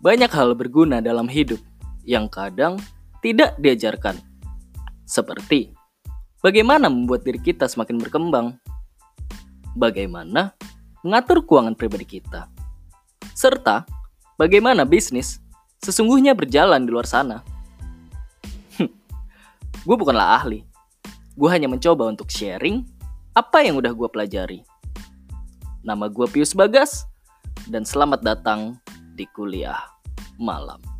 Banyak hal berguna dalam hidup yang kadang tidak diajarkan. Seperti bagaimana membuat diri kita semakin berkembang, bagaimana mengatur keuangan pribadi kita, serta bagaimana bisnis sesungguhnya berjalan di luar sana. gue bukanlah ahli, gue hanya mencoba untuk sharing apa yang udah gue pelajari. Nama gue Pius Bagas, dan selamat datang di kuliah malam.